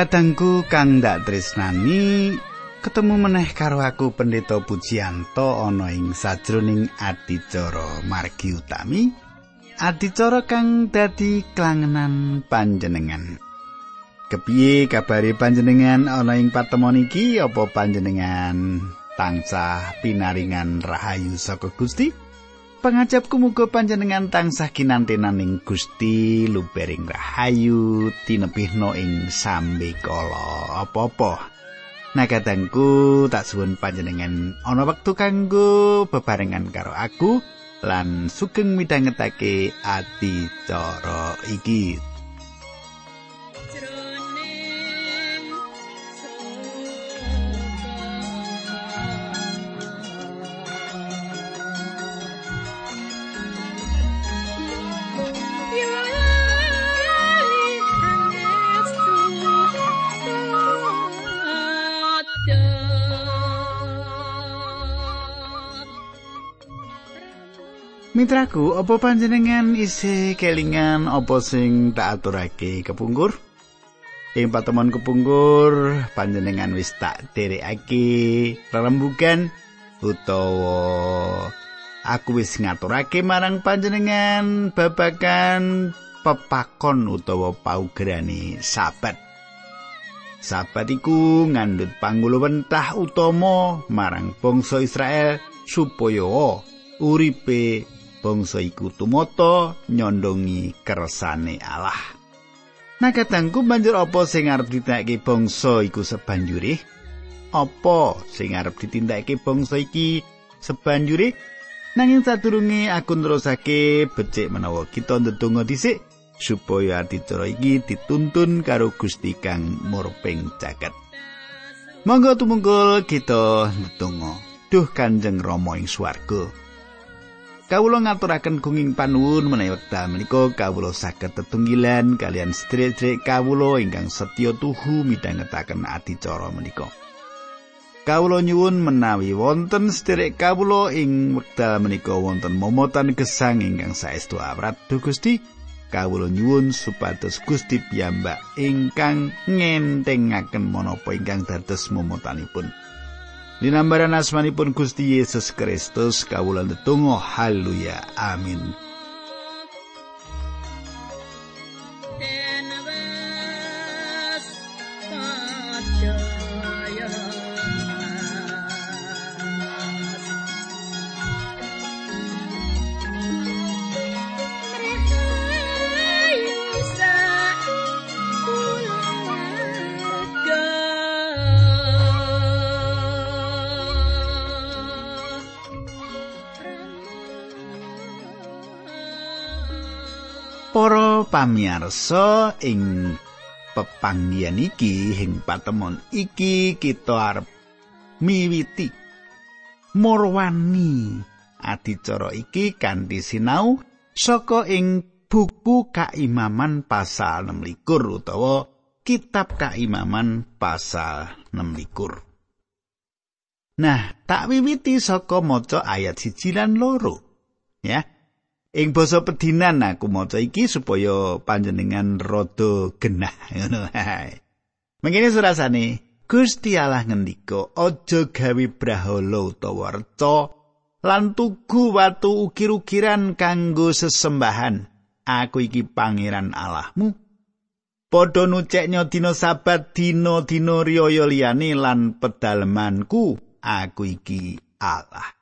Kadangku kang ndak tresnani ketemu meneh karo aku Pendeta Pujianto ana ing sajroning adicara margi utami adicara kang dadi klangenan panjenengan. Kepiye kabare panjenengan ana ing patemon iki? Apa panjenengan tansah pinaringan rahayu saka Gusti Pangajapku muga panjenengan tansah kinantenaning Gusti lubering rahayu tinebihno ing sambe kala apa-apa. Nagatangku tak suwun panjenengan ana wektu kanggo bebarengan karo aku lan sugeng midhangetake ati cara iki. Mitraku, apa panjenengan isih kelingan apa sing tak aturake kepungkur? Ing patemon kepungkur, panjenengan wis tak derekake rembugan utawa aku wis ngaturake marang panjenengan babagan pepakon utawa paugerane sabat. Sabat iku ngandhut pangguluwentah utama marang bangsa Israel supaya uripe bangsa iku tumata nyondongi kersane Allah. Nakatangku banjur apa sing arep ditindakake bangsa iku sebanjure? Apa sing arep ditindakake bangsa iki sebanjure? Nanging sadurunge aku nerusake becik menawa kita ndedonga dhisik supaya adicara iki dituntun karo Gusti kang murping jagat. Monggo tumungkul kita ndedonga. Duh Kanjeng Rama ing swarga. Kawula ngaturaken gunging panuwun menawi wekdal menika kawula saged tetunggilan kalian sedherek kawula ingkang setya tuhu midhangetaken adicara menika. Kawula nyuwun menawi wonten sedherek kawula ing wekdal menika wonten momotan gesang ingkang saestu awrat Gusti. Kawula nyuwun supados Gusti piyambak ingkang ngentengaken menapa ingkang dados momotanipun. Dinambaran asmanipun Gusti Yesus Kristus kawula ndedonga haleluya. Amin pamirsa ing pepanggihan iki ing patemon iki kita arep miwiti morwani adicara iki kanthi sinau saka ing buku kaimaman pasal 26 utawa kitab kaimaman pasal 26 Nah, tak wiwiti saka maca ayat siji lan loro. Ya. Ing basa pedinan aku maca iki supaya panjenengan rada genah ngono. Mengene surasane Gusti Allah ngendika aja gawe brahala utawa reca lan tugu watu ukir-ukiran kanggo sesembahan. Aku iki pangeran Allahmu. Padha nuceknya dina sabat dina-dina riyaya liyane lan pedalemanku. Aku iki Allah.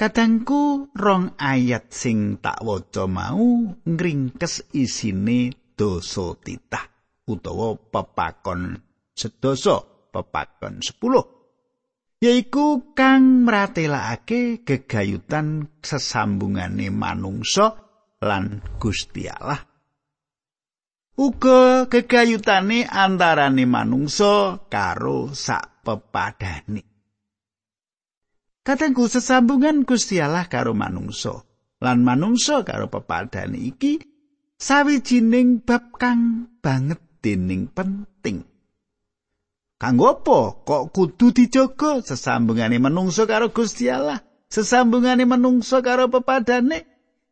Kadangku rong ayat sing tak waca mau ngringkes isine dosa titah utawa pepakon sedasa pepakon 10 yaiku kang mratelakake gegayutan sesambungane manungsa lan Gusti Allah. Uga gegayutane antarane manungsa karo sak pepadane Katengku sesambungan Gusti Allah karo manungsa lan manungsa karo pepadane iki sawijining bab kang banget dening penting. Kanggo apa kok kudu dijaga sesambungane manungsa karo Gusti Allah? Sesambungane manungsa karo pepadane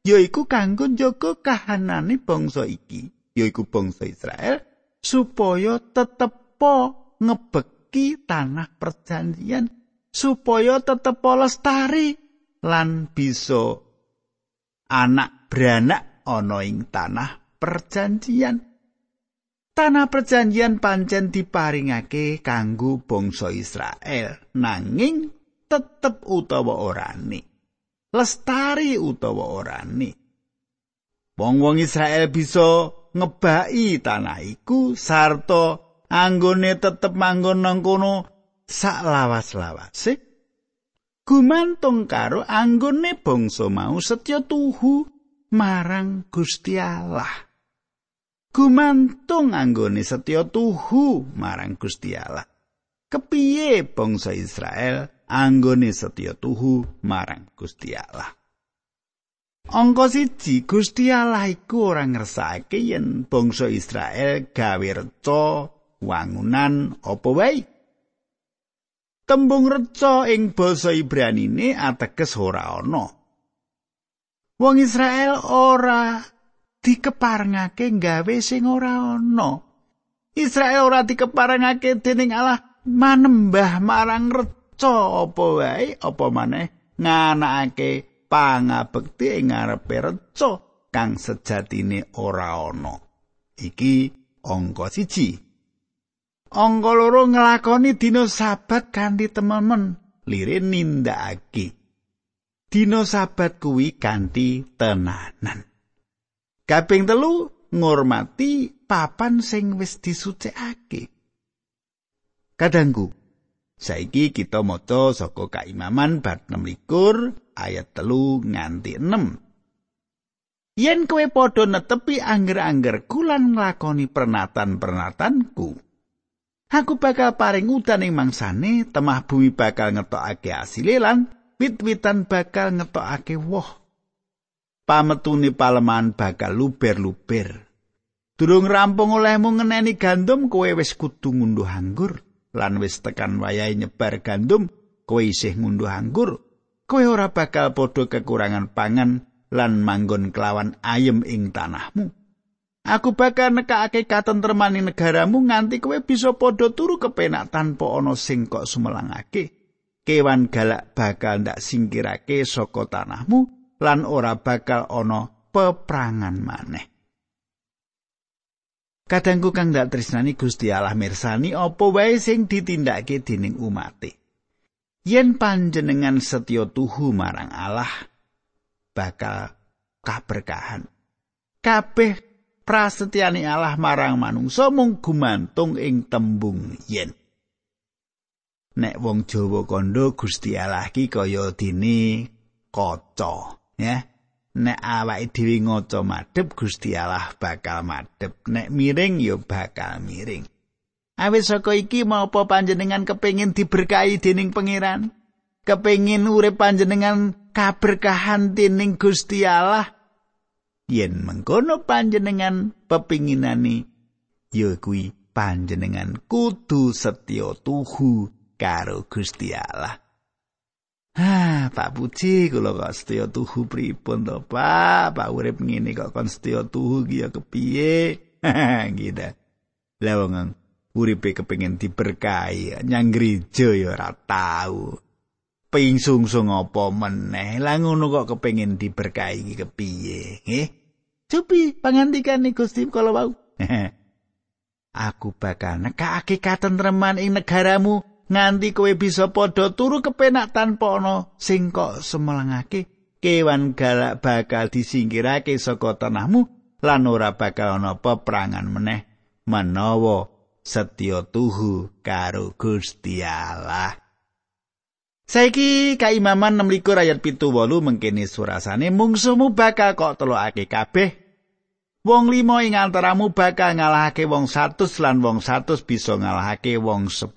yaiku kanggo njaga kahanane bangsa iki, yaiku bangsa Israel supaya tetepo ngebeki tanah perjanjian supaya tetepo lestari lan bisa anak beranak ana ing tanah perjanjian. Tanah perjanjian pancen diparingake kanggo bangsa Israel nanging tetep utawa orane lestari utawa orane wong-wong Israel bisa ngebaki tanah iku sarta anggone tetep manggon nang kono sak lawas-lawase gumantung karo anggone bangsa mau setya tuhu marang Gusti Allah. Gumantung anggone setya tuhu marang Gusti Allah. Kepiye bangsa Israel anggone setya tuhu marang Gusti Allah? Angka siji Gusti Allah iku ora ngersakake yen bangsa Israel gawe reca wangunan apa wae. Tembung reca ing basa Ibranine ateges ora ana. Wong Israel ora dikeparengake gawe sing ora ana. Israel ora dikeparengake dening Allah manembah marang reca apa wae apa maneh nganakake pangabekti ing ngarepe reca kang sejatine ora ana. Iki angka siji. Angka loro nglakoni dina sabat kanthi tememen lire nindakake. Dina sabat kuwi kanthi tenanan. Kaping telu ngurmati papan sing wis disucikake. Kadangku, saiki kita maca saka kaimaman bab 6 ayat telu nganti 6. Yen kowe padha netepi angger-angger kulan nglakoni pernatan-pernatanku, aku bakal paring udan ing mangsane, temah bumi bakal ngetokake asile lan wit-witan bakal ngetokake woh. Pametune paleman bakal luber-luber. Durung rampung olehmu ngeneni gandum kowe wis kudu ngunduh anggur lan wis tekan wayahe nyebar gandum kowe isih ngunduh anggur kowe ora bakal padha kekurangan pangan lan manggon kelawan ayem ing tanahmu. Aku bakal nekake katentreman negaramu nganti kowe bisa padha turu kepenak tanpa ana sing kok sumelangake. Kewan galak bakal ndak singkirake saka tanahmu lan ora bakal ana peprangan maneh. Kadangku kang ndak tresnani Gusti Allah mirsani apa wae sing ditindakake dening umate. yen panjenengan setya tuhu marang Allah bakal kaberkahan kabeh prasetyane Allah marang manungsa mung gumantung ing tembung yen nek wong Jawa kandha Gusti Allah ki kaya dene kaca ya nek awake dhewe ngaca madhep Gusti Allah bakal madhep nek miring ya bakal miring Awit saka iki mapa panjenengan kepengin diberkahi dening pangeran? Kepengin urip panjenengan kaberkahan dening Gusti Allah? Yen mengkono panjenengan pepinginani ya kuwi panjenengan kudu setya tuhu karo Gusti Allah. Ha, Pak Puji kula kok setya tuhu pripun to, Pak? Pak urip ngene kok kon setya tuhu ki ya kepiye? Gitu. Lah wong uripe kepengin diberkahi nyang gereja ya ora tau pingsungsung apa meneh lah ngono kok kepengin diberkahi kepiye nggih. Cupi pangandikan Gusti kalau mau aku bakal nekake katentreman ing negaramu nganti kowe bisa padha turu kepenak tanpa ana sing kok semelangake. Kewan galak bakal disingkirake saka tanahmu lan ora bakal ana peperangan meneh. Menawa setya tuhu karo Gusti Allah. Saiki kaimaman 16 ayat pitu wolu mengkini surasane mungsumu bakal kok telokake kabeh. Wong limo ing antaramu bakal ngalahake wong 100 lan wong 100 bisa ngalahake wong 10.000.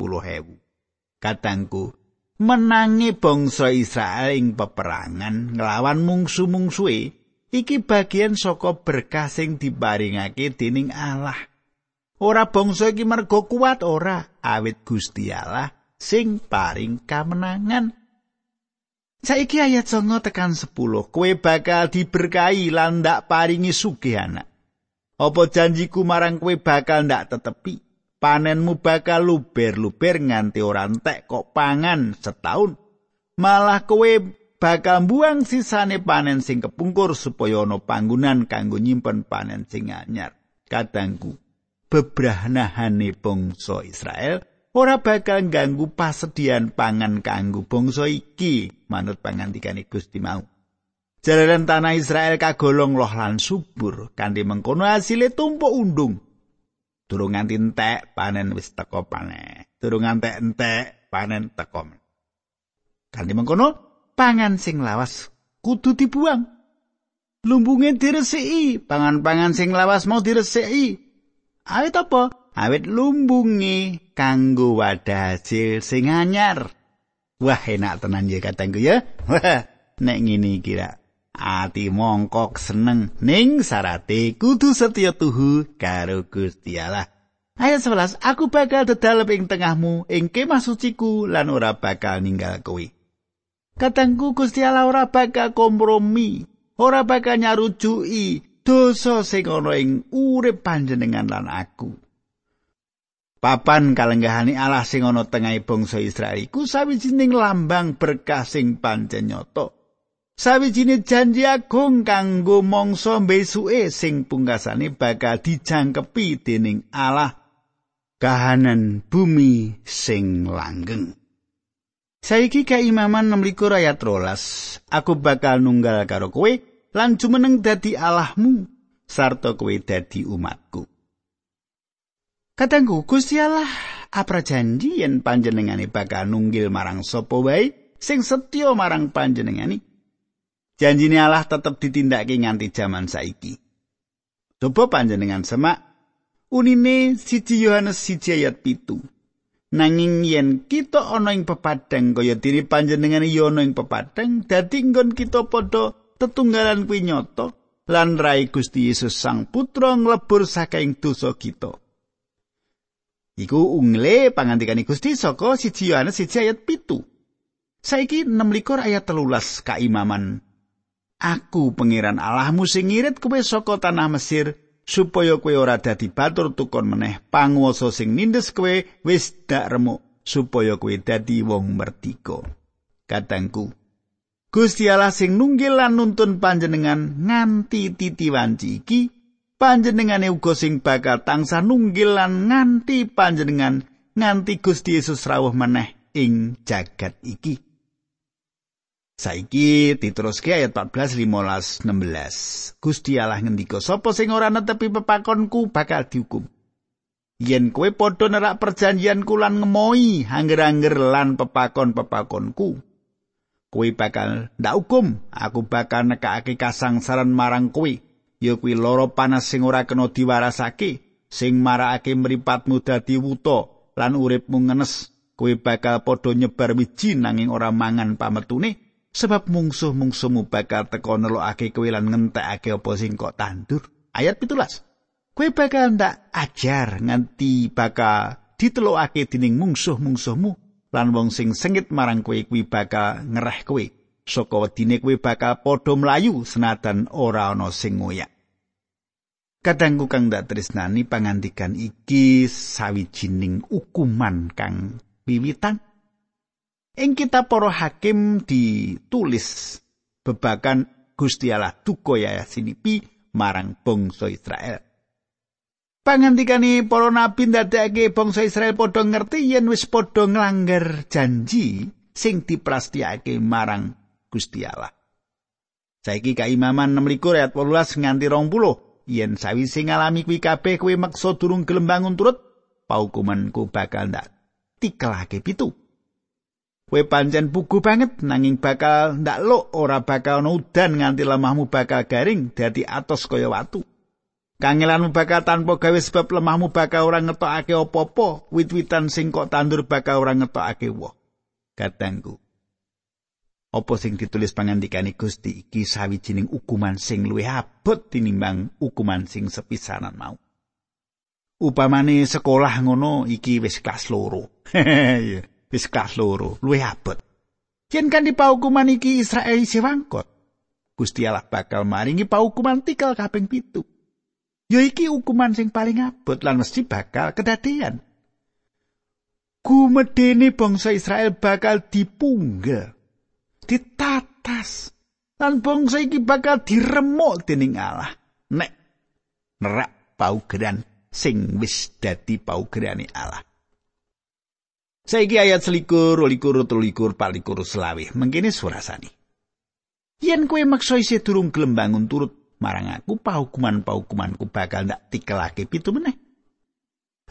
Katangku, menangi bangsa Israel ing peperangan nglawan mungsu-mungsuhe iki bagian saka berkah sing diparingake dening Allah. Ora bangsa iki mergo kuat ora, awit Gusti Allah sing paring kamenangan. Saiki ayat 9 tekan 10, kowe bakal diberkahi lan ndak paringi sugih anak. Apa janjiku marang kowe bakal ndak tetepi? Panenmu bakal luber-luber nganti ora entek kok pangan setahun. Malah kowe bakal buang sisane panen sing kepungkur supaya ana panggonan kanggo nyimpen panen sing anyar. Kadangku, bebrahnahane bangsa Israel ora bakal ganggu pasedian pangan kanggo bangsa iki manut pangandikane Gusti mau. Jalaran tanah Israel kagolong loh lan subur, kanthi mengkono asile tumpuk undung. Durung nganti entek panen wis teko panen. Durung nganti entek panen teko. Kanthi mengkono pangan sing lawas kudu dibuang. Lumbunge diresiki, pangan-pangan sing lawas mau diresiki. Awit apa? Awit lumbunge kanggo wadah hasil sing anyar. Wah enak tenan ya katangku ya. Wah nek ngene kira ati mongkok seneng ning sarate kudu setya tuhu karo Gusti Allah. Ayat 11, aku bakal dedalep ing tengahmu ing kemah suciku lan ora bakal ninggal kowe. Katangku Gusti Allah ora bakal kompromi, ora bakal nyarujuki dosa sing ana ing urip panjenengan lan aku. Papan kalenggahane Allah sing ana tengahing bangsa Israel iku sawijining lambang berkah sing pancen nyata. sawijine janji agung kanggo mangsa besuke sing pungkasane bakal dijangkepi dening Allah kahanan bumi sing langgeng. Saiki kaimaman 16 ayat 13, aku bakal nunggal karo kowe lan jumeneng dadi Allahmu sarta kowe dadi umatku. Katanggu Gusti Allah janji yen panjenengane bakal nunggil marang sapa wae sing setya marang panjenengane janjine Allah tetep ditindakake nganti jaman saiki. Coba panjenengan semak unine siji Yohanes siji ayat pitu. Nanging yen kita ana ing pepadang kaya diri panjenengan ya ana ing pepadang, dadi nggon kita padha tetunggalan kuwi nyata lan rai Gusti Yesus Sang Putra nglebur saking dosa kita. Iku ungle pangantikane Gusti saka siji Yohanes siji ayat pitu. Saiki 6 ayat telulas kaimaman Aku pangeran Allahmu sing ngirit kowe saka tanah Mesir supaya kowe ora dadi batur tukon meneh panguwasa sing nindes kowe wis dak remuk supaya kowe dadi wong merdika. Katangku Gusti Allah sing nunggil lan nuntun panjenengan nganti titi wanci iki panjenengane uga sing bakal tangsa nunggil lan nganti panjenengan nganti Gusti Yesus rawuh meneh ing jagat iki. Saiki diteruske ayat 14 15 16. Gusti Allah ngendika, "Sapa sing ora netepi pepakonku bakal dihukum." Yen kowe padha nerak perjanjianku lan ngemoi hanger-hanger lan pepakon-pepakonku, kowe bakal ndak hukum, aku bakal nekake kasangsaran marang kowe. Ya kuwi lara panas sing ora kena diwarasake, sing marakake mripatmu dadi wuta lan uripmu ngenes. Kowe bakal padha nyebar wiji nanging ora mangan pametune. sebab mungsuh-mungsuhmu bakal teko nelokake kowe lan ngentekake apa sing kok tandur. Ayat 17. Kowe bakal ndak ajar nganti bakal ditelokake dening mungsuh-mungsuhmu lan wong sing sengit marang kowe kuwi bakal ngereh kowe. Saka wedine kowe bakal padha mlayu senadan ora ana sing ngoyak. Kadangku kang ndak tresnani pangandikan iki sawijining ukuman kang wiwitan Ing kitab para hakim ditulis bebakan Gusti Allah duka ya sinipi marang bangsa Israel. Pangantikane para nabi ndadekake bangsa Israel padha ngerti yen wis padha nglanggar janji sing diprastiyake marang Gusti Allah. Saiki kaimaman 16 ayat 18 nganti 20 yen sawise ngalami kuwi kabeh kowe maksa durung gelem bangun turut paukumanku bakal ndak tikelake pitu. Kowe pancen pugu banget nanging bakal ndak lo ora bakal ana udan nganti lemahmu bakal garing dadi atos kaya watu. Kangelanmu bakal tanpa gawe sebab lemahmu bakal ora ngetokake apa-apa, wit-witan sing kok tandur bakal ora ngetokake woh. Katangku. Apa sing ditulis pangandikane Gusti iki sawijining ukuman sing luwih abot tinimbang ukuman sing sepisanan mau. Upamane sekolah ngono iki wis kelas loro. wis kelas loro, luwih abot. Yen kan di paukuman iki Israel isih wangkot, Gusti Allah bakal maringi paukuman tikal kaping pitu. ya iki hukuman sing paling abot lan mesti bakal kedadean. Gumedene bangsa Israel bakal dipunggal, ditatas, lan bangsa iki bakal diremuk dening Allah. Nek nerak paugeran sing wis dadi paugerane Allah. Saiki ayat selikur, likur, telulikur, palikur, selawe. Mengkini surasani. Yen kue maksa isi durung gelem bangun turut marang aku, pahukuman-pahukumanku bakal ndak tikelake pitu meneh.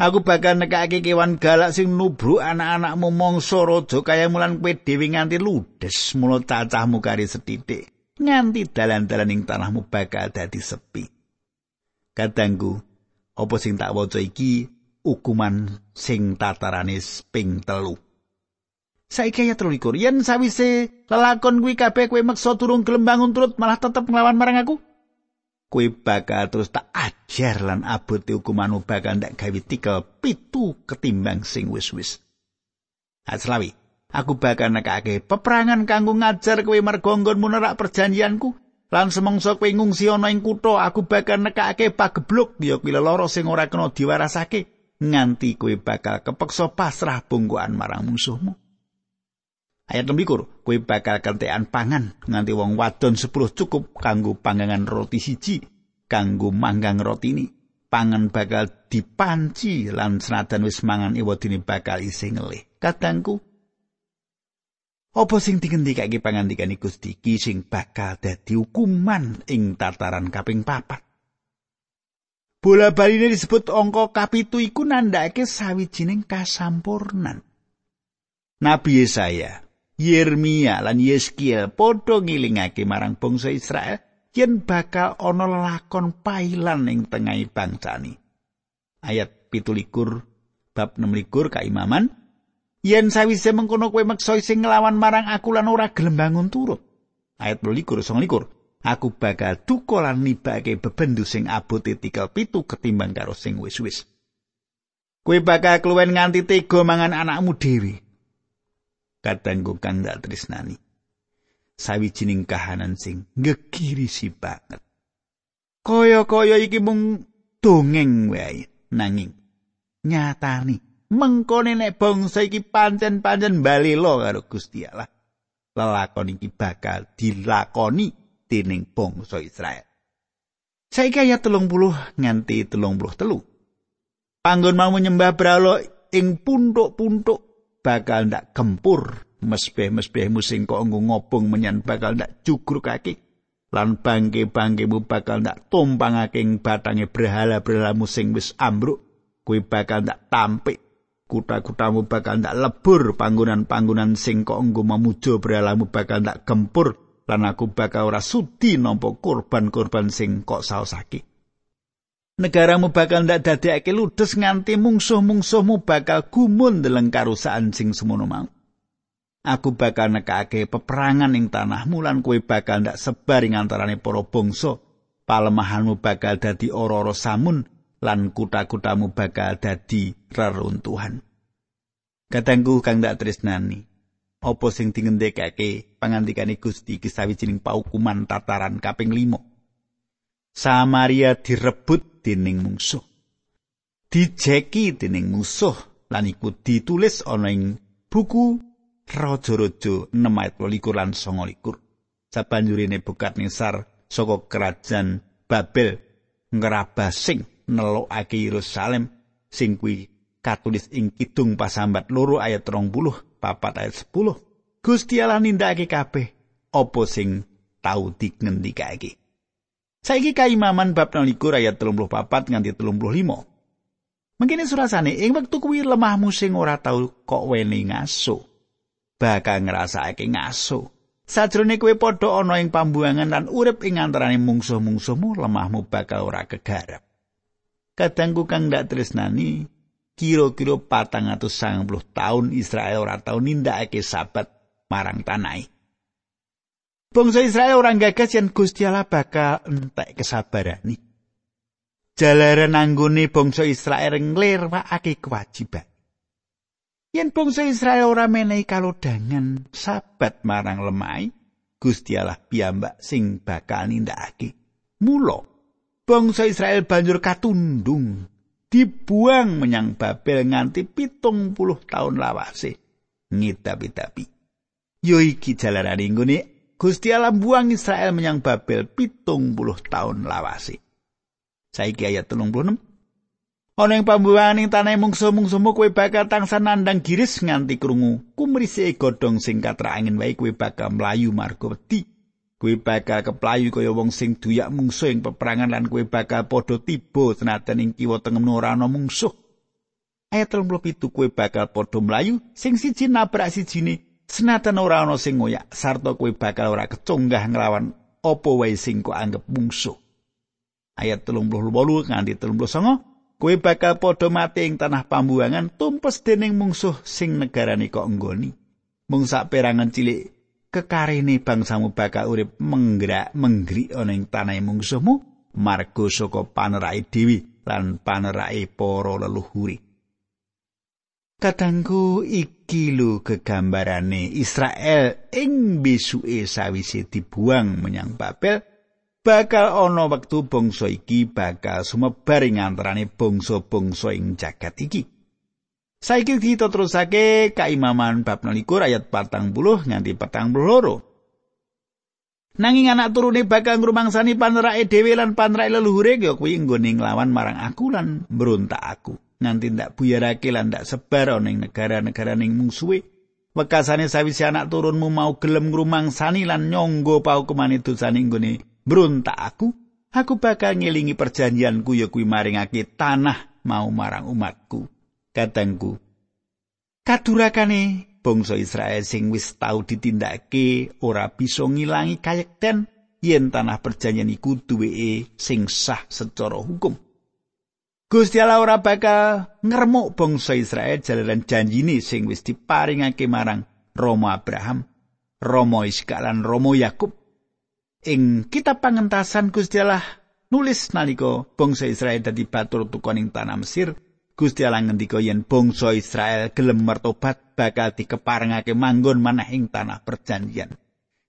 Aku bakal nekake kewan galak sing nubruk anak-anakmu mongso raja kaya mulan kowe dhewe nganti ludes mulo cacahmu kari setitik nganti dalan-dalan ing tanahmu bakal dadi sepi. Kadangku, apa sing tak waca iki hukuman sing tatarane ping telu. Saiki ayat 13, yen sawise lelakon kuwi kabeh kowe meksa turung gelem bangun turut malah tetep nglawan marang aku. Kowe bakal terus tak ajar lan abote hukumanmu bakal ndak gawe tikel pitu ketimbang sing wis-wis. Aslawi, aku bakal nekake peperangan kanggo ngajar kowe mergo nggonmu nerak perjanjianku lan semangsa kowe ngungsi ana ing kutha aku bakal nekake pagebluk ya kuwi lara sing ora kena diwarasake nganti kowe bakal kepeksa pasrah bungkuan marang musuhmu. Ayat lembikur, kowe bakal kentekan pangan nganti wong wadon 10 cukup kanggo pangangan roti siji, kanggo manggang roti. Pangan bakal dipanci lan senadan wis mangan iwadine bakal isih ngelih. Kadangku, apa sing digendikake pangandikane Gusti iki sing bakal dadi hukuman ing tataran kaping papat? Bola baline disebut angka kapitu iku nandhake sawijining kasampurnan. Nabi Yesaya, Yeremia lan Yeskiel padha ngilingake marang bangsa Israel yen bakal ana lelakon pailan ing tengahing bangsani. Ayat 17 bab 16 kaimaman yen sawise mengkono kowe meksa sing nglawan marang aku lan ora gelem bangun turut. Ayat 22 29 aku bakal duka lan nibake bebendu sing abote tikel pitu ketimbang karo sing wis-wis. Kowe bakal kluwen nganti tega mangan anakmu dhewe. Kadangku kang tresnani. Sawijining kahanan sing ngegirisi banget. Kaya-kaya iki mung dongeng wae nanging nyatani mengkone nek bangsa iki pancen-pancen balela karo Gusti Allah. Lelakon iki bakal dilakoni dening bangsa Israel. Saiki ayat 30 nganti 33. Panggon mau nyembah bralo ing puntuk-puntuk bakal ndak gempur mesbeh-mesbehmu sing kok ngobong menyan bakal ndak jugrukake lan bangke-bangkemu bakal ndak tumpangake ing batange berhala-berhalamu sing wis ambruk kuwi bakal ndak tampik kuta-kutamu bakal ndak lebur panggonan-panggonan sing kok nggo memuja berhalamu bakal ndak gempur lan aku bakal ora sudi nampa korban-korban sing kok saosake. Negaramu bakal ndak dadekake ludes nganti mungsuh-mungsuhmu bakal gumun deleng karusaan sing semono mau. Aku bakal nekake peperangan ing tanahmu lan kowe bakal ndak sebar ing antarane para bangsa. Palemahanmu bakal dadi ora-ora samun lan kuta-kutamu bakal dadi reruntuhan. Katanggu kang ndak tresnani, apa sing dingendhekake pangandikane Gusti iki sawijining paukuman tataran kaping 5. Samaria direbut dening mungsuh. Dijeki dening musuh lan iku ditulis ana ing buku Raja-raja 6 ayat 12 lan 29. Sabanjure Nebukadnezar saka kerajaan Babel ngrabasing nelokake Yerusalem sing kuwi katulis ing kidung pasambat loro ayat 20 papat ayat 10. Gusti Allah nindakake kabeh apa sing tau digendikake. Saiki kaimaman bab 23 ayat 34 nganti 35. Mengkene surasane ing wektu kuwi lemahmu sing ora tau kok wene ngaso. Bakal ngrasake ngaso. Sajrone kowe padha ana ing pambuangan lan urip ing antaraning mungsuh-mungsuhmu, lemahmu bakal ora kegarap. Kadangku kang ndak tresnani, kira-kira patang atau sang puluh tahun Israel ora tau nindakake sabat marang tanai. Bangsa Israel orang gagas yang Gusti Allah bakal entek kesabaran nih. Jalaran anggone bangsa Israel nglirwakake kewajiban. Yen bangsa Israel ora menehi kalodangan sabat marang lemai, Gusti Allah piyambak sing bakal nindakake. Mula bangsa Israel banjur katundung dibuang menyang Babel nganti pitung puluh tahun lawase ngidapi-dapi yo iki jalarane nggone Gusti Allah buang Israel menyang Babel pitung puluh tahun lawase saiki ayat 36 ana ing pambuwangan ing tanah mungsu-mungsumu kowe bakal tangsa nandang giris nganti krungu. Kumrise godhong sing angin wae kowe bakal mlayu marga wedi. Kue bakal keplayu kaya wong sing duyak mungsuh ing peperangan lan kue bakal padha tiba senajan ing kiwa tengem ora ana mungsuh. Ayat 37 kue bakal padha mlayu sing siji nabrak sijine senajan ora ana sing ngoyak sarta kue bakal ora kecunggah nglawan apa wae sing kok anggap mungsuh. Ayat 38 nganti 39 kue bakal padha mati ing tanah pambuangan tumpes dening mungsuh sing negarane kok enggoni. Mung sak perangan cilik kekarene bangsamu bakal urip menggerak menggri ana ing tanah mungsuhmu margo saka panerake dewi lan panerake para leluhuri Kadangku iki lho gegambarane Israel ing besuke sawise dibuang menyang Babel bakal ana wektu bangsa iki bakal sumebar ing antarané bangsa-bangsa ing jagat iki. Saiki kita terusake kaimaman bab 9 ayat 40 nganti 42. Nanging anak turune bakal ngrumangsani panerake dhewe lan panerake leluhure ya kuwi nggone nglawan marang aku lan mbrontak aku. Nganti ndak buyarake lan ndak sebar ana ing negara-negara ning mungsuhe. Wekasane sawise anak turunmu mau gelem ngrumangsani lan nyangga paukumane dosane nggone mbrontak aku, aku bakal ngelingi perjanjianku ya kuwi maringake tanah mau marang umatku. katangku kadurakane bangsa Israel sing wis tau ditindakake ora bisa ngilangi kayekten yen tanah perjanjian iku duweke sing sah secara hukum Gusti Allah ora bakal ngremuk bangsa Israel jalaran janjine sing wis diparingake marang Romo Abraham, Romo Iskak lan Romo Yakub. Ing kitab pangentasan Gusti Allah nulis nalika bangsa Israel dadi batur tukoning tanah Mesir, Gusti Allah ngendika yen bangsa Israel gelem mertobat bakal dikeparengake manggon manah ing tanah perjanjian.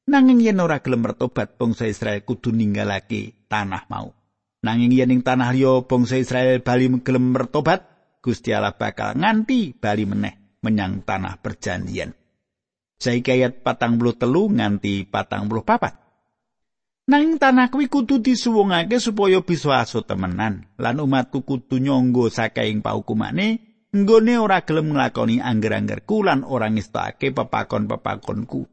Nanging yen ora gelem mertobat bangsa Israel kudu ninggalake tanah mau. Nanging yen ing tanah liya bangsa Israel bali gelem mertobat, Gusti Allah bakal nganti bali meneh menyang tanah perjanjian. Saiki ayat patang puluh telu nganti patang puluh papat. Nanging tanah kuwi kudu disuwungake supaya bisa aso temenan lan umatku kudu nyangga saking paukumane nggone ora gelem nglakoni angger-anggerku lan ora ngestake pepakon-pepakonku.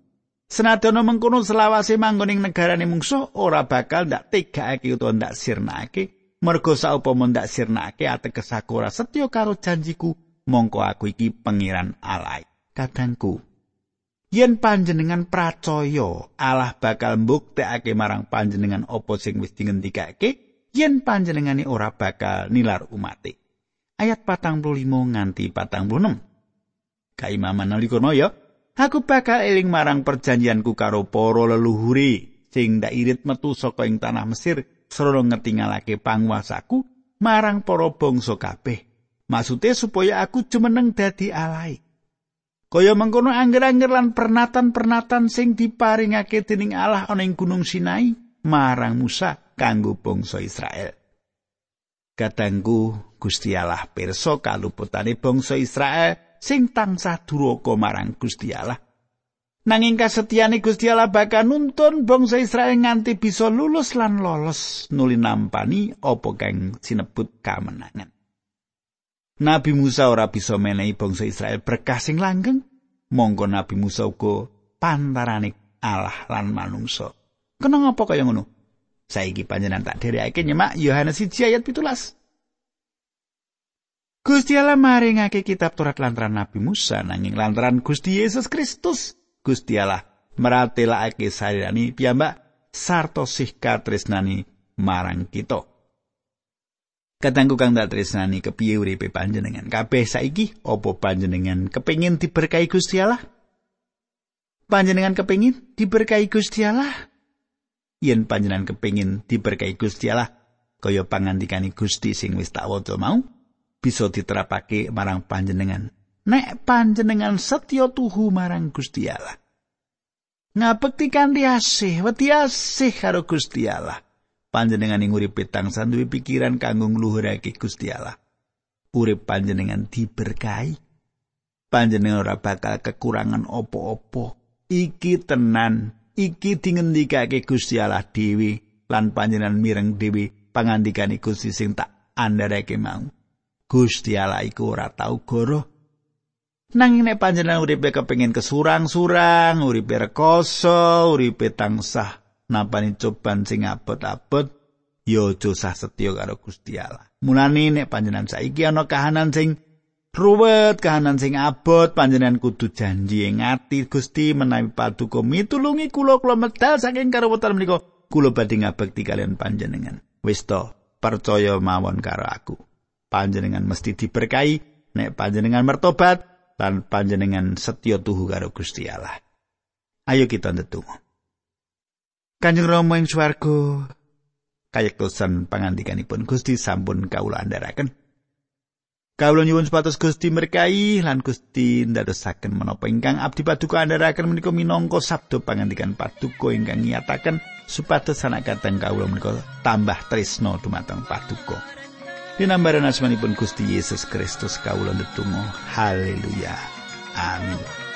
Senadyan mengkono selawase manggon ing negarane mungsuh ora bakal ndak tegakake utawa ndak sirnake mergo saupama ndak sirnake ateges aku ora setya karo janjiku mongko aku iki pangeran alai. Kadangku yen panjenengan pracaya Allah bakal mbuktekake marang panjenengan apa sing wis dingendikake yen panjenengane ora bakal nilar umate. Ayat 45 nganti 46 kaimaman nalika ya aku bakal eling marang perjanjianku karo para leluhure sing ndak irit metu saka ing tanah Mesir srana ngetingalake panguasaku marang para bangsa kabeh maksude supaya aku jumeneng dadi alai Kaya mengkono angger-angger lan pernatan-pernatan sing diparingake dening Allah ana ing Gunung Sinai marang Musa kanggo bangsa Israel. Katanggu Gusti Allah pirsa kaluputane bangsa Israel sing tansah duraka marang Gusti Allah. Nanging kasetyane Gusti Allah bakal nuntun bangsa Israel nganti bisa lulus lan lolos nuli nampani apa kang sinebut kamenangan. Nabi Musa ora bisa menehi bangsa Israel berkah sing langgeng, monggo Nabi Musa uga pantarane Allah lan manungsa. Kena ngapa kaya ngono? Saiki panjenengan tak dherekake nyemak Yohanes 1 ayat 17. Gusti Allah maringake kitab Taurat lantaran Nabi Musa nanging lantaran Gusti Yesus Kristus Gusti Allah meratelake sarirani piyambak sarta sih katresnani marang kita. Katanggu kang tak tresnani kepiye uripe panjenengan? Kabeh saiki apa panjenengan kepengin diberkahi Gusti Allah? Panjenengan kepengin diberkahi Gusti Allah? Yen panjenengan kepengin diberkahi Gusti Allah, kaya pangandikane Gusti sing wis tak waca mau, bisa diterapake marang panjenengan. Nek panjenengan setya tuhu marang Gusti Allah. Ngabekti kanthi asih, wedi asih karo Gusti Allah. panjenengan ing uripe tansah duwe pikiran kanggo ngluhurake Gusti Allah. Urip panjenengan diberkahi. Panjenengan ora bakal kekurangan opo-opo. Iki tenan, iki dingendikake Gusti Allah dhewe lan panjenengan mireng dhewe pangandikane Gusti sing tak andharake mau. Gusti Allah iku ora tau goroh. Nanging nek panjenengan uripe kepengin kesurang-surang, uripe rekoso, uripe tansah napani coban sing abot-abot ya aja sah setya karo Gusti Allah. Mulane nek panjenengan saiki ana kahanan sing ruwet, kahanan sing abot, panjenengan kudu janji ing ati Gusti menawi paduka mitulungi kula kula medal saking karuwetan menika kula badhe ngabekti kalian panjenengan. Wis to, percaya mawon karo aku. Panjenengan mesti diberkahi nek panjenengan mertobat lan panjenengan setya tuhu karo Gusti Allah. Ayo kita ndedonga. Kanjeng Rama ing swarga kayektosan pangandikanipun Gusti sampun kawula andharaken. Kawula nyuwun supados Gusti merkai lan Gusti ndadosaken menapa ingkang abdi paduka andharaken menika minangka sabda pangandikan paduka ingkang nyataken supados anak kateng kawula menika tambah tresno dumateng paduka. Dinambaran asmanipun Gusti Yesus Kristus kawula ndedonga. Haleluya. Amin.